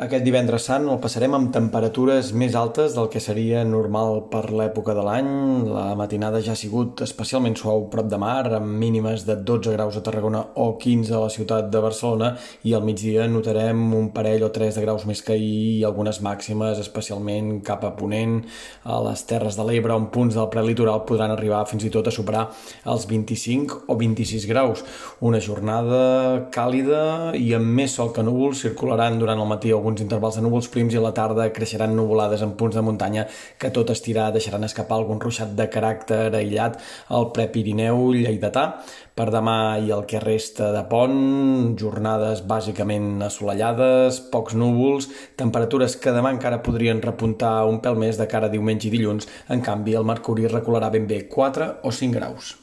Aquest divendres sant el passarem amb temperatures més altes del que seria normal per l'època de l'any. La matinada ja ha sigut especialment suau prop de mar, amb mínimes de 12 graus a Tarragona o 15 a la ciutat de Barcelona, i al migdia notarem un parell o 3 de graus més que ahir i algunes màximes, especialment cap a Ponent, a les Terres de l'Ebre, on punts del prelitoral podran arribar fins i tot a superar els 25 o 26 graus. Una jornada càlida i amb més sol que núvols circularan durant el matí alguns alguns intervals de núvols prims i a la tarda creixeran nuvolades en punts de muntanya que tot estirar deixaran escapar algun ruixat de caràcter aïllat al Prepirineu lleidatà. Per demà i el que resta de pont, jornades bàsicament assolellades, pocs núvols, temperatures que demà encara podrien repuntar un pèl més de cara a diumenge i dilluns, en canvi el mercuri recularà ben bé 4 o 5 graus.